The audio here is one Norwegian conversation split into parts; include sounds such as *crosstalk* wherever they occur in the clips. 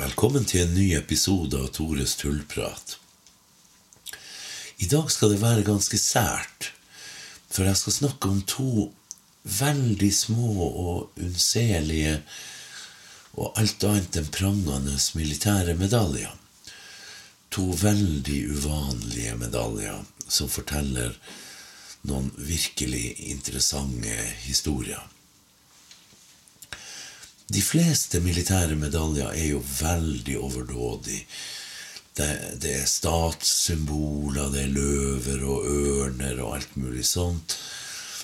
Velkommen til en ny episode av Tores tullprat. I dag skal det være ganske sært, for jeg skal snakke om to veldig små og unnselige og alt annet enn prangende militære medaljer. To veldig uvanlige medaljer som forteller noen virkelig interessante historier. De fleste militære medaljer er jo veldig overdådige. Det, det, er statssymboler, det er løver og ørner og alt mulig sånt.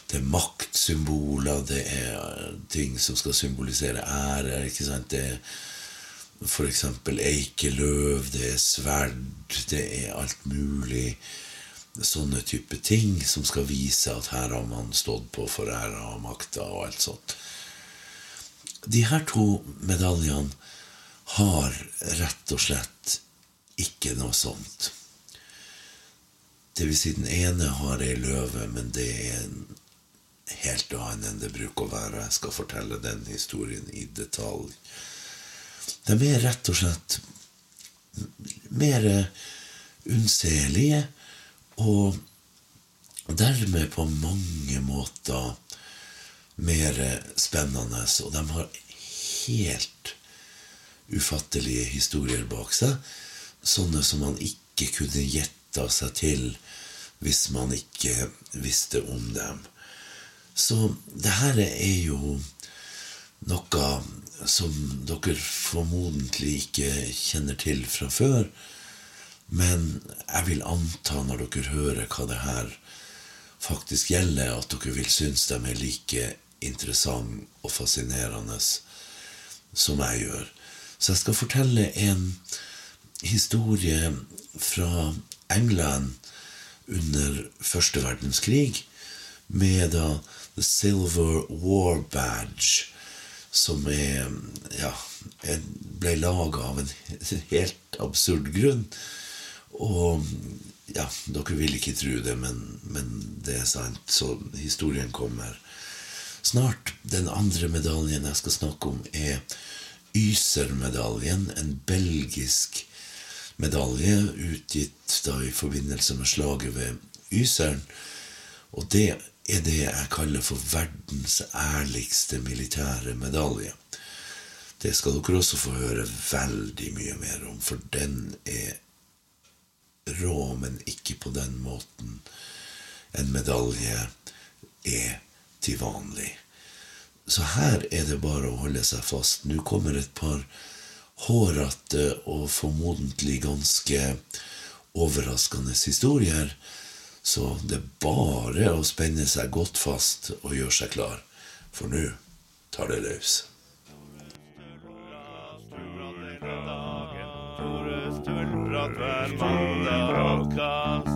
Det er maktsymboler, det er ting som skal symbolisere ære. ikke sant? Det er f.eks. eikeløv, det er sverd, det er alt mulig. Sånne type ting som skal vise at her har man stått på for æra og makta og alt sånt. De her to medaljene har rett og slett ikke noe sånt. Det vil si, den ene har ei løve, men det er en helt annen enn det bruker å være. Jeg skal fortelle den historien i detalj. De er rett og slett mer unnselige og dermed på mange måter mer spennende. Og de har helt ufattelige historier bak seg. Sånne som man ikke kunne gjetta seg til hvis man ikke visste om dem. Så det her er jo noe som dere formodentlig ikke kjenner til fra før. Men jeg vil anta, når dere hører hva det her faktisk gjelder, at dere vil synes de er like interessante og fascinerende som jeg gjør. Så jeg skal fortelle en historie fra England under første verdenskrig, med da The Silver War Badge, som er, ja, ble laga av en *laughs* helt absurd grunn. Og ja, dere vil ikke tro det, men, men det er sant. Så historien kommer snart. Den andre medaljen jeg skal snakke om, er Yser-medaljen. En belgisk medalje utgitt da i forbindelse med slaget ved Yseren. Og det er det jeg kaller for verdens ærligste militære medalje. Det skal dere også få høre veldig mye mer om, for den er rå, men ikke på den måten en medalje er til vanlig. Så her er det bare å holde seg fast. Nå kommer et par hårete og formodentlig ganske overraskende historier. Så det er bare å spenne seg godt fast og gjøre seg klar, for nå tar det løs. Hver mandag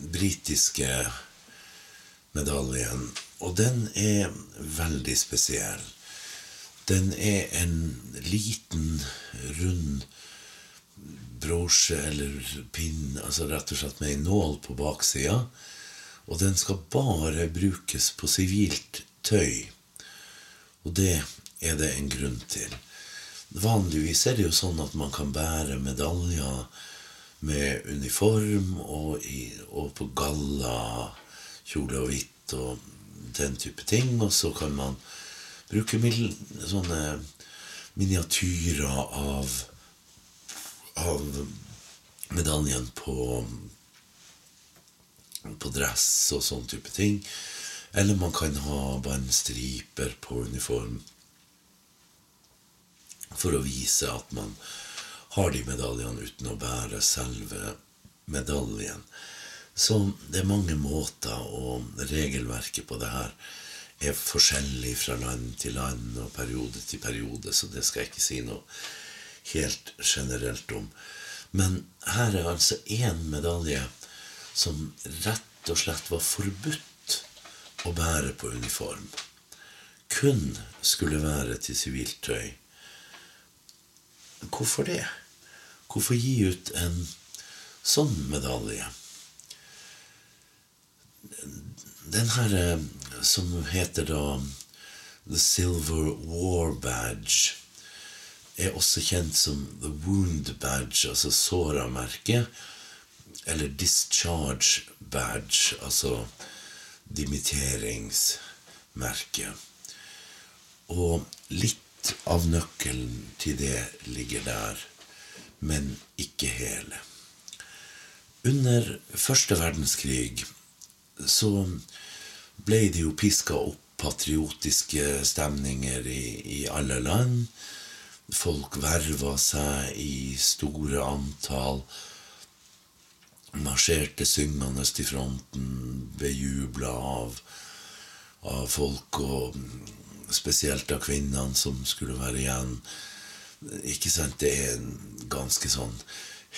britiske medaljen. Og den er veldig spesiell. Den er en liten, rund brosje eller pinn, altså rett og slett med ei nål på baksida. Og den skal bare brukes på sivilt tøy. Og det er det en grunn til. Vanligvis er det jo sånn at man kan bære medaljer med uniform og, i, og på galla, kjole og hvitt og den type ting. Og så kan man bruke mil, sånne miniatyrer av, av medaljen på, på dress og sånn type ting. Eller man kan ha bare striper på uniform. for å vise at man har de medaljene uten å bære selve medaljen. Så det er mange måter, og regelverket på det her er forskjellig fra land til land og periode til periode, så det skal jeg ikke si noe helt generelt om. Men her er altså én medalje som rett og slett var forbudt å bære på uniform. Kun skulle være til sivilt tøy. Hvorfor det? Hvorfor gi ut en sånn medalje? Den her eh, som heter da The Silver War Badge, er også kjent som The Wound Badge, altså såra-merket, eller Discharge Badge, altså dimitteringsmerket. Og litt av nøkkelen til det ligger der, men ikke hele. Under første verdenskrig så ble det jo piska opp patriotiske stemninger i, i alle land. Folk verva seg i store antall. Marsjerte syngende til fronten, bejubla av, av folk, og spesielt av kvinnene som skulle være igjen. Ikke sant, Det er en ganske sånn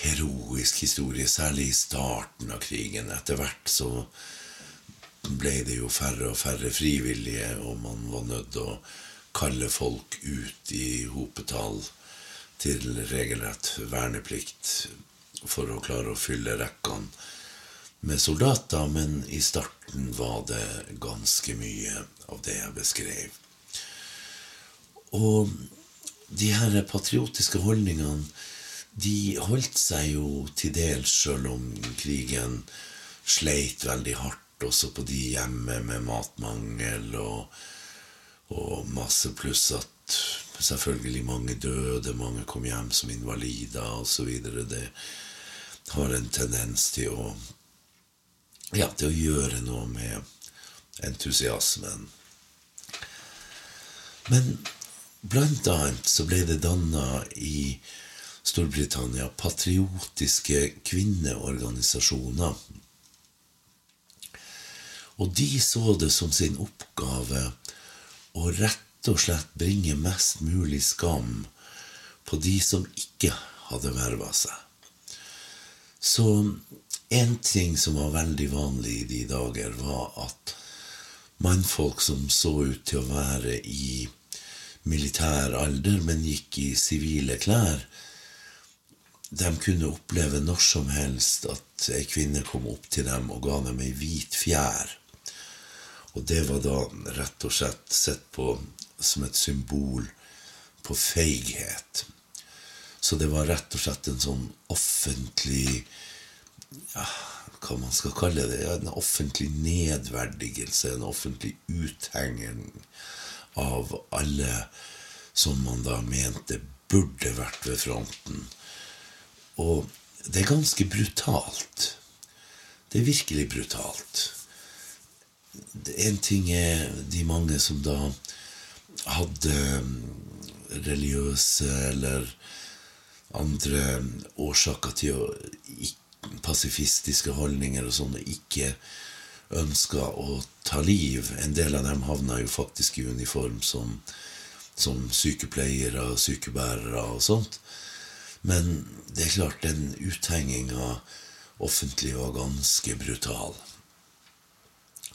heroisk historie, særlig i starten av krigen. Etter hvert så ble det jo færre og færre frivillige, og man var nødt å kalle folk ut i hopetall til regelrett verneplikt for å klare å fylle rekkene med soldater, men i starten var det ganske mye av det jeg beskrev. Og de her patriotiske holdningene de holdt seg jo til dels, sjøl om krigen sleit veldig hardt også på de hjemme med matmangel og, og masse pluss at selvfølgelig mange døde, mange kom hjem som invalider osv. Det har en tendens til å ja, til å gjøre noe med entusiasmen. Men blant annet så ble det danna i Storbritannia patriotiske kvinneorganisasjoner og de så det som sin oppgave å rett og slett bringe mest mulig skam på de som ikke hadde verva seg. Så en ting som var veldig vanlig i de dager, var at mannfolk som så ut til å være i militær alder, men gikk i sivile klær, de kunne oppleve når som helst at ei kvinne kom opp til dem og ga dem ei hvit fjær. Og det var da rett og slett sett på som et symbol på feighet. Så det var rett og slett en sånn offentlig ja, Hva man skal kalle det? En offentlig nedverdigelse, en offentlig uthenging av alle som man da mente burde vært ved fronten. Og det er ganske brutalt. Det er virkelig brutalt. En ting er de mange som da hadde mm, religiøse eller andre årsaker til å pasifistiske holdninger og sånn, og ikke ønska å ta liv. En del av dem havna jo faktisk i uniform som, som sykepleiere og sykebærere og sånt. Men det er klart, den uthenginga offentlig var ganske brutal.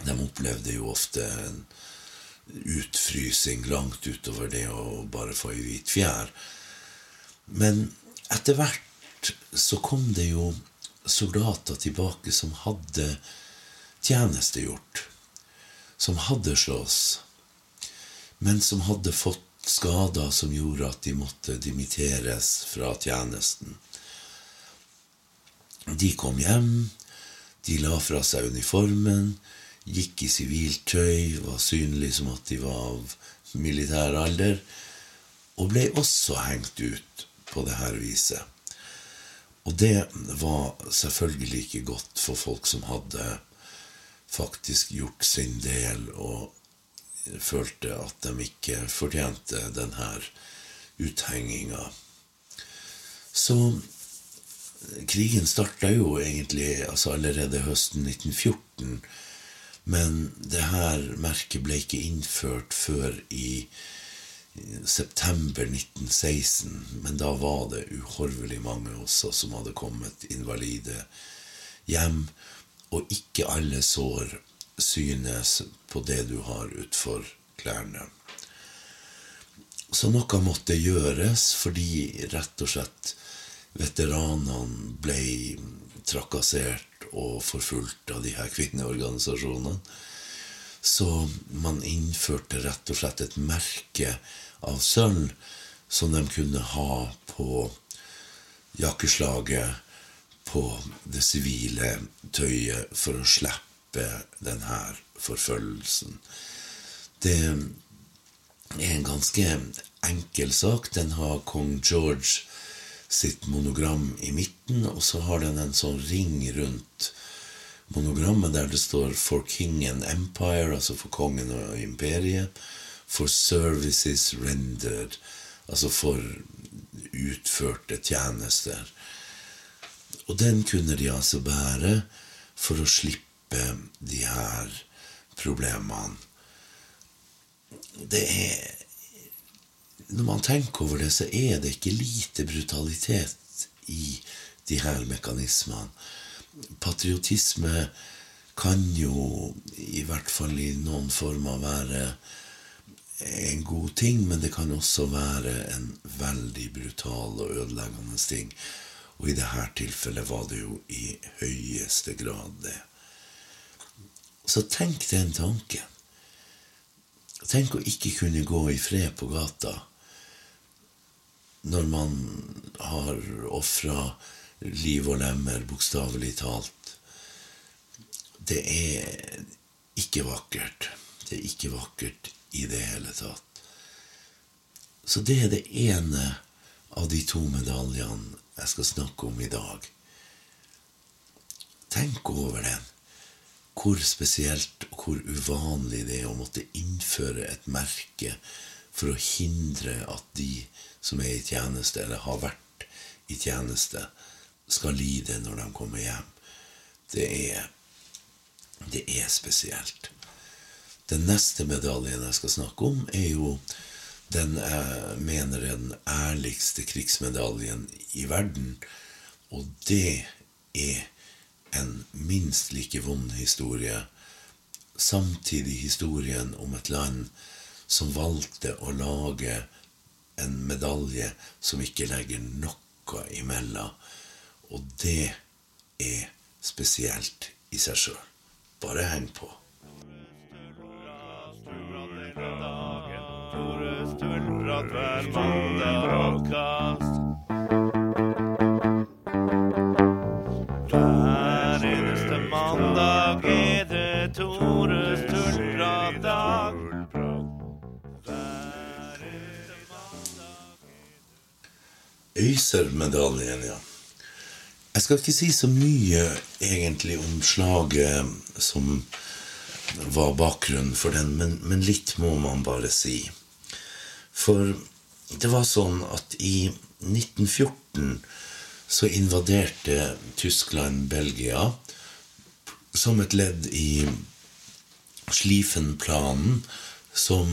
De opplevde jo ofte en utfrysing langt utover det å bare få ei hvit fjær. Men etter hvert så kom det jo soldater tilbake som hadde tjenestegjort. Som hadde slåss. Men som hadde fått skader som gjorde at de måtte dimitteres fra tjenesten. De kom hjem, de la fra seg uniformen, gikk i sivilt tøy, var synlig som at de var av militær alder, og ble også hengt ut på det her viset. Og det var selvfølgelig ikke godt for folk som hadde faktisk gjort sin del og følte at de ikke fortjente denne uthenginga. Så krigen starta jo egentlig altså allerede høsten 1914. Men det her merket ble ikke innført før i september 1916. Men da var det uhorvelig mange også som hadde kommet invalide hjem. Og ikke alle sår synes på det du har utfor klærne. Så noe måtte gjøres, fordi rett og slett veteranene ble trakassert og forfulgt av de her kvinneorganisasjonene. Så man innførte rett og slett et merke av sølv som de kunne ha på jakkeslaget, på det sivile tøyet, for å slippe denne forfølgelsen. Det er en ganske enkel sak. Den har kong George sitt monogram i midten, og så har den en sånn ring rundt monogrammet der det står 'For King and Empire', altså for kongen og imperiet. 'For services rendered', altså for utførte tjenester. Og den kunne de altså bære for å slippe de her problemene det er Når man tenker over det, så er det ikke lite brutalitet i de her mekanismene. Patriotisme kan jo i hvert fall i noen former være en god ting, men det kan også være en veldig brutal og ødeleggende ting. Og i dette tilfellet var det jo i høyeste grad det. Så tenk den tanken. Tenk å ikke kunne gå i fred på gata når man har ofra liv og lemmer, bokstavelig talt. Det er ikke vakkert. Det er ikke vakkert i det hele tatt. Så det er det ene av de to medaljene jeg skal snakke om i dag. Tenk over den hvor spesielt og hvor uvanlig det er å måtte innføre et merke for å hindre at de som er i tjeneste, eller har vært i tjeneste, skal lide når de kommer hjem. Det er, det er spesielt. Den neste medaljen jeg skal snakke om, er jo den er, mener jeg, den ærligste krigsmedaljen i verden. Og det er en minst like vond historie, samtidig historien om et land som valgte å lage en medalje som ikke legger noe imellom. Og det er spesielt i seg sjøl. Bare heng på. Sturrat hver mandag podkast. Hver eneste mandag er det Tores tullpratdag. Øyser-medaljen, ja. Jeg skal ikke si så mye egentlig om slaget som var bakgrunnen for den, men, men, litt må man bare si. For det var sånn at i 1914 så invaderte Tyskland Belgia som et ledd i Schlieffen-planen, som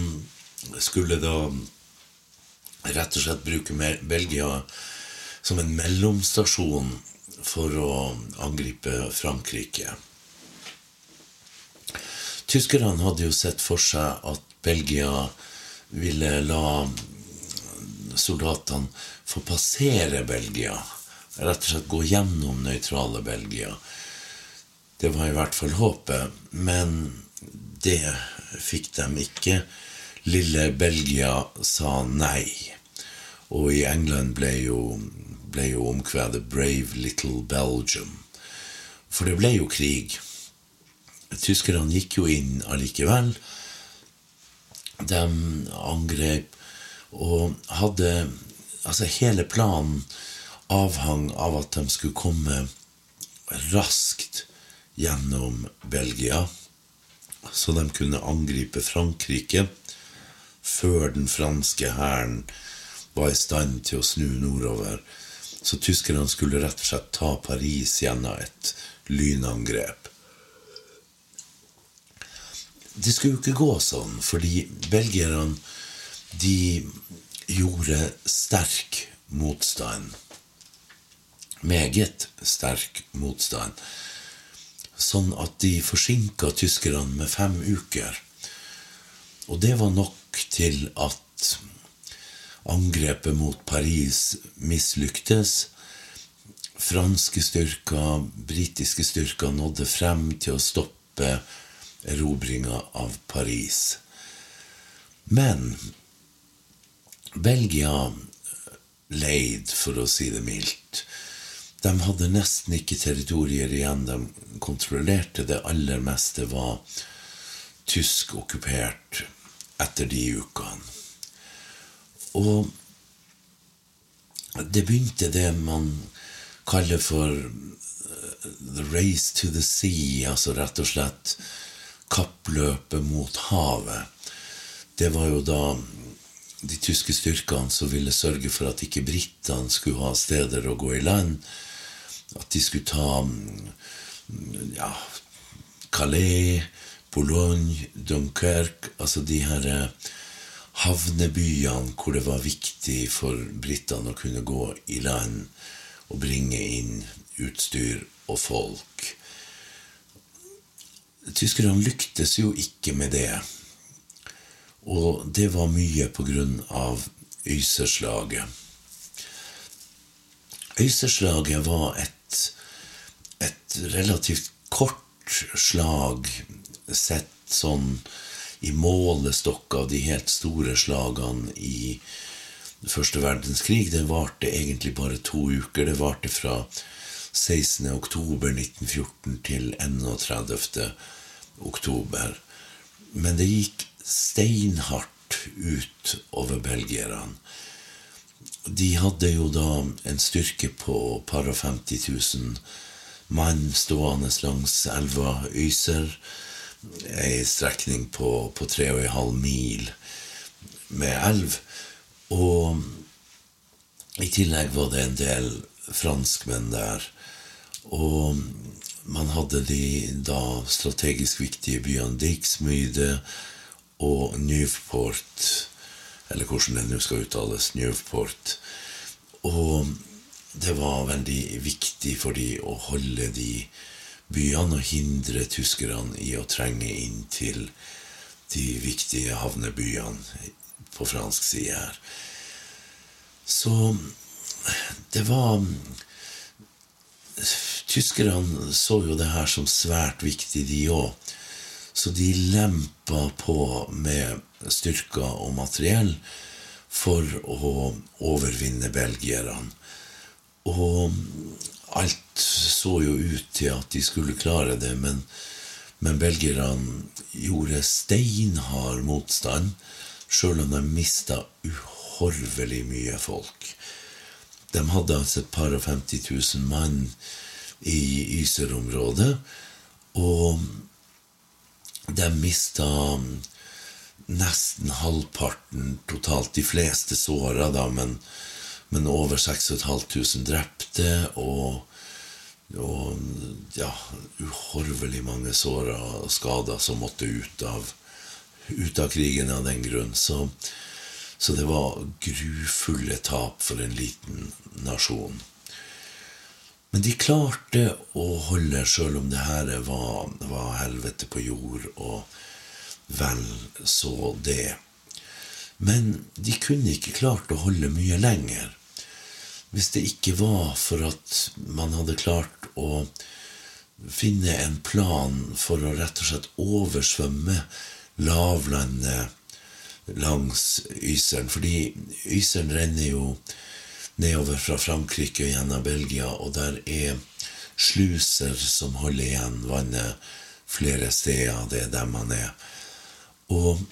skulle da rett og slett bruke Belgia som en mellomstasjon for å angripe Frankrike. Tyskerne hadde jo sett for seg at Belgia ville la soldatene få passere Belgia. Rett og slett gå gjennom nøytrale Belgia. Det var i hvert fall håpet, men det fikk de ikke. Lille Belgia sa nei. Og i England ble jo, ble jo omkvedet 'Brave Little Belgium'. For det ble jo krig. Tyskerne gikk jo inn allikevel. De angrep og hadde Altså, hele planen avhang av at de skulle komme raskt gjennom Belgia, så de kunne angripe Frankrike før den franske hæren var i stand til å snu nordover. Så tyskerne skulle rett og slett ta Paris gjennom et lynangrep. Det skulle jo ikke gå sånn, fordi belgierne de gjorde sterk motstand. Meget sterk motstand. Sånn at de forsinka tyskerne med fem uker. Og det var nok til at angrepet mot Paris mislyktes. Franske styrker, britiske styrker nådde frem til å stoppe erobringa av Paris. Men Belgia leid, for å si det mildt. De hadde nesten ikke territorier igjen. De kontrollerte det aller meste var tysk okkupert etter de ukene. Og det begynte det man kaller for the race to the sea, altså rett og slett kappløpet mot havet. Det var jo da de tyske styrkene som ville sørge for at ikke britene skulle ha steder å gå i land. At de skulle ta mm, ja, Calais, Boulogne, Dunkerque Altså de her eh, havnebyene hvor det var viktig for britene å kunne gå i land og bringe inn utstyr og folk. Tyskerne lyktes jo ikke med det. Og det var mye på grunn av Øyserslaget. Øyserslaget var et, et relativt kort slag sett sånn i målestokk av de helt store slagene i første verdenskrig. Det varte egentlig bare to uker. Det varte fra 16. oktober 1914 til 31. oktober. Men det gikk steinhardt ut over belgierne. De hadde jo da en styrke på par og 50 000 mann stående langs elva Yser. Ei strekning på, på tre og en halv mil med elv. Og i tillegg var det en del franskmenn der. Og man hadde de da strategisk viktige byene Dixmyde, og Newport, eller hvordan det nå skal uttales, Newport. Og det var veldig viktig for de å holde de byene og hindre tyskerne i å trenge inn til de viktige havnebyene på fransk side her. Så det var Tyskerne så jo det her som svært viktig, de òg. Så de lempa på med styrker og materiell for å overvinne belgierne. Og alt så jo ut til at de skulle klare det, men, men belgierne gjorde steinhard motstand, sjøl om de mista uhorvelig mye folk. De hadde altså et par og 50 000 mann i Yser-området. Og de mista nesten halvparten totalt. De fleste såra, da, men, men over 6500 drepte. Og, og ja, uhorvelig mange såra og skader som måtte ut av, ut av krigen av den grunn. Så, så det var grufulle tap for en liten nasjon. Men de klarte å holde, sjøl om det her var, var, helvete på jord, og vel så det. Men de kunne ikke klart å holde mye lenger. Hvis det ikke var for at man hadde klart å finne en plan for å rett og slett oversvømme lavlandet langs Yseren. Fordi Yseren renner jo nedover fra Frankrike og gjennom Belgia, og der er sluser som holder igjen vannet flere steder. Det er der man er. Og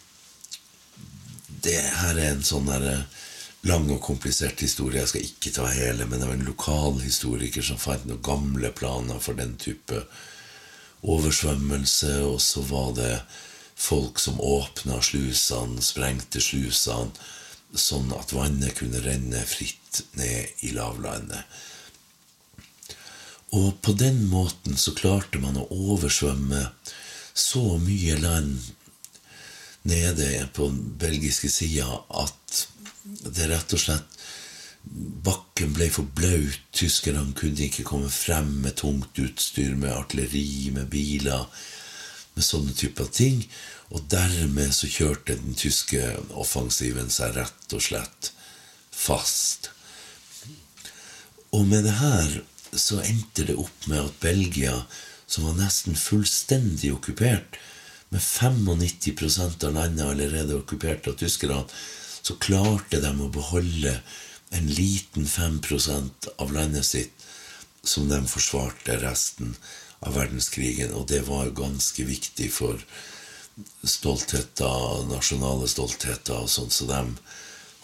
det her er en sånn der eh, lang og komplisert historie. Jeg skal ikke ta hele, men det var en lokal historiker som fant noen gamle planer for den type oversvømmelse, og så var det folk som åpna slusene, sprengte slusene sånn at vannet kunne renne fritt ned i lavlandet. Og på den måten så klarte man å oversvømme så mye land nede på den belgiske sida at det rett og slett Bakken ble for blaut. Tyskerne kunne ikke komme frem med tungt utstyr, med artilleri, med biler, med sånne typer ting. Og dermed så kjørte den tyske offensiven seg rett og slett fast. Og med det her så endte det opp med at Belgia, som var nesten fullstendig okkupert, med 95% av landet allerede okkupert av tyskerne, så klarte de å beholde en liten 5% av landet sitt som de forsvarte resten av verdenskrigen. Og det var ganske viktig for stoltheter, nasjonale stoltheter og sånn, så de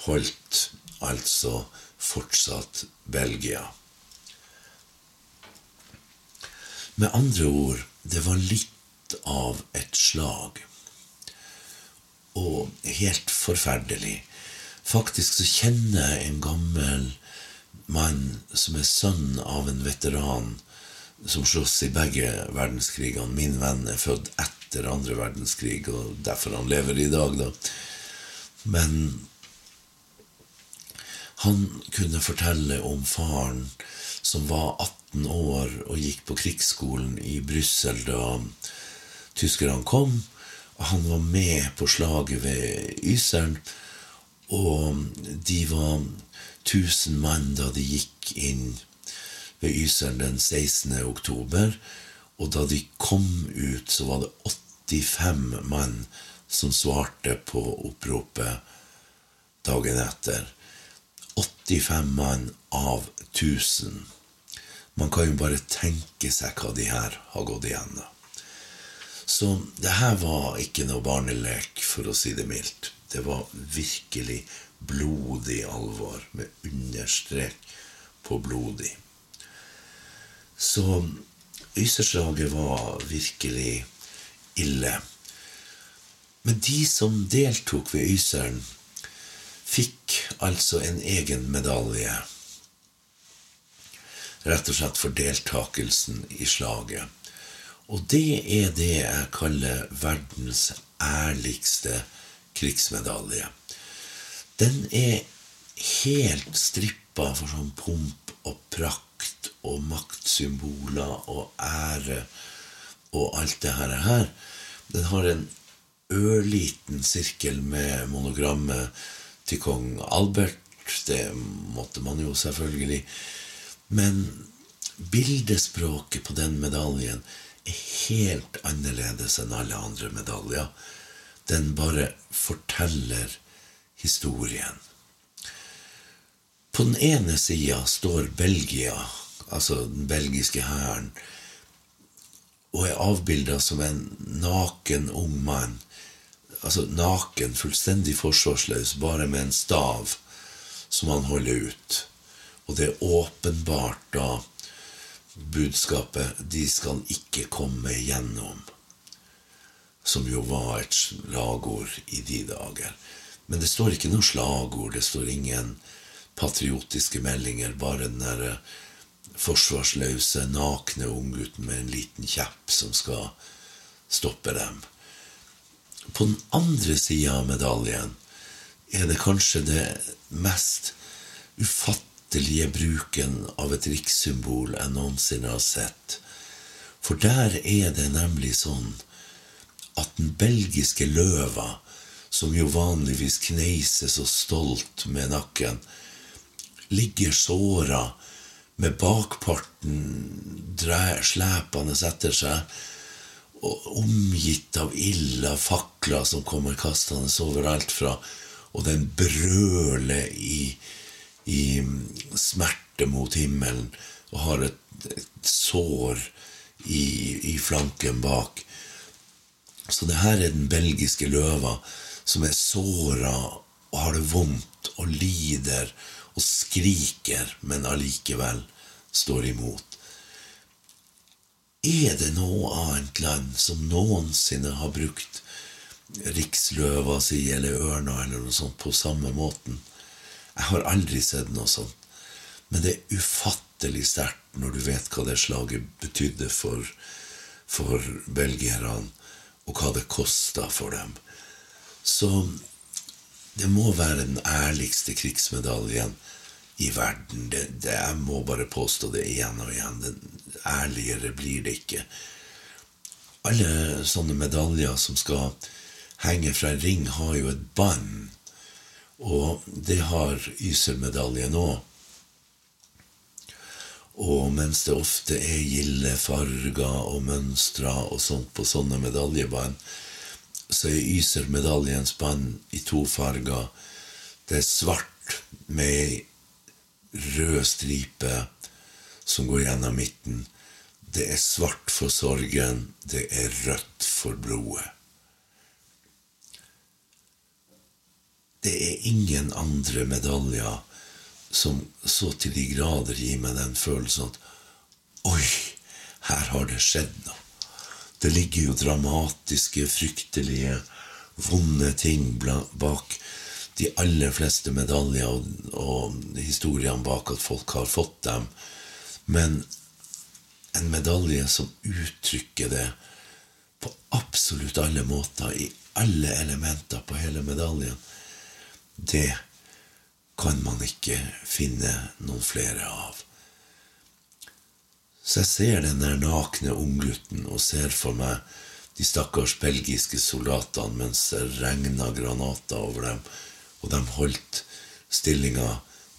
holdt altså fortsatt Belgia. Med andre ord, det var litt av et slag. Og helt forferdelig. Faktisk så kjenner jeg en gammel mann som er sønn av en veteran som slåss i begge verdenskrigene. Min venn er født etter andre verdenskrig, og derfor han lever i dag, da. Men han kunne fortelle om faren som var 18 år og gikk på krigsskolen i Brussel da tyskerne kom. Han var med på slaget ved Ysern, og de var 1000 mann da de gikk inn ved Yseren den 16. oktober. Og da de kom ut, så var det 85 mann som svarte på oppropet dagen etter. 85 mann av 1000. Man kan jo bare tenke seg hva de her har gått igjennom. Så det her var ikke noe barnelek, for å si det mildt. Det var virkelig blodig alvor, med understrek på blodig. Så Øysterslaget var virkelig ille. Men de som deltok ved Øyseren, fikk altså en egen medalje rett og slett for deltakelsen i slaget. Og det er det jeg kaller verdens ærligste krigsmedalje. Den er helt strippa for sånn pomp og og maktsymboler og ære og alt det her. Den har en ørliten sirkel med monogrammet til kong Albert. Det måtte man jo selvfølgelig men bildespråket på den medaljen er helt annerledes enn alle andre medaljer. Den bare forteller historien. På den ene sida står Belgia, altså den belgiske hæren, og er avbilda som en naken ung mann. Altså naken, fullstendig forsvarsløs, bare med en stav som han holder ut. Og det er åpenbart da budskapet 'De skal ikke komme gjennom', som jo var et slagord i de dager. Men det står ikke noe slagord, det står ingen patriotiske meldinger, bare den derre forsvarsløse, nakne unggutten med en liten kjepp som skal stoppe dem. På den andre sida av medaljen er det kanskje det mest ufattelige bruken av et rikssymbol jeg noensinne har sett. For der er det nemlig sånn at den belgiske løva, som jo vanligvis kneiser så stolt med nakken, ligger såra med bakparten slepende etter seg, og omgitt av ild av fakler som kommer kastende overalt fra, og den brøler i i smerte mot himmelen og har et, et sår i, i, flanken bak. Så det her er den belgiske løva som er såra og har det vondt og lider og skriker, men allikevel står imot. Er det noe annet land som noensinne har brukt riksløva si eller ørna eller noe sånt på samme måten. Jeg har aldri sett noe sånt. Men det er ufattelig sterkt når du vet hva det slaget betydde for, for belgierne, og hva det kosta for dem. Så det må være den ærligste krigsmedaljen i verden. Det, det, jeg må bare påstå det igjen og igjen. Den ærligere blir det ikke. Alle sånne medaljer som skal henge fra en ring, har jo et bånd. Og det har Yser-medaljen òg. Og mens det ofte er gilde farger og mønstre og sånt på sånne medaljebånd, så er Yser-medaljens band i to farger. Det er svart med ei rød stripe som går gjennom midten. Det er svart for sorgen, det er rødt for blodet. Det er ingen andre medaljer som så til de grader gir meg den følelsen at Oi, her har det skjedd noe. Det ligger jo dramatiske, fryktelige, vonde ting bak de aller fleste medaljer og, og historiene bak at folk har fått dem. Men en medalje som uttrykker det på absolutt alle måter, i alle elementer på hele medaljen, det kan man ikke finne noen flere av. Så jeg ser den der nakne unggutten og ser for meg de stakkars belgiske soldatene mens det regna granater over dem, og de holdt stillinga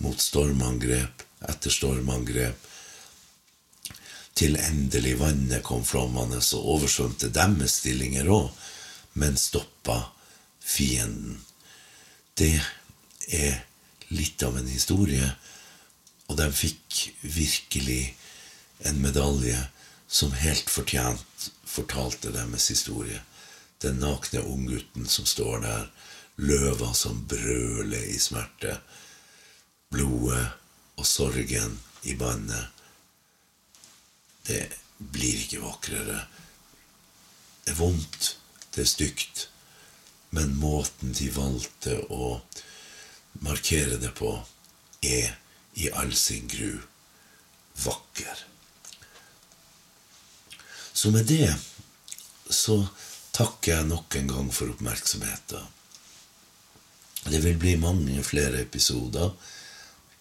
mot stormangrep etter stormangrep, til endelig vannet kom flommende og oversvømte deres stillinger òg, men stoppa fienden. Det er litt av en historie, og de fikk virkelig en medalje som helt fortjent fortalte deres historie. Den nakne unggutten som står der, løva som brøler i smerte, blodet og sorgen i bandet. Det blir ikke vakrere. Det er vondt, det er stygt, men måten de valgte å markere det på, er i all sin gru vakker. Så med det så takker jeg nok en gang for oppmerksomheten. Det vil bli mange flere episoder.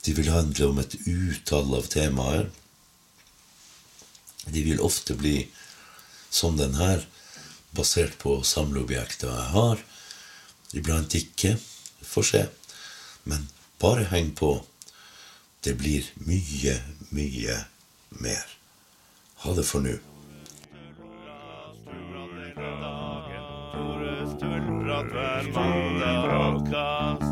De vil handle om et utall av temaer. De vil ofte bli som den her, basert på samleobjekter jeg har. Iblant ikke. Får se. Men bare heng på. Det blir mye, mye mer. Ha det for nå. Tore Støl, hver mandag og kast.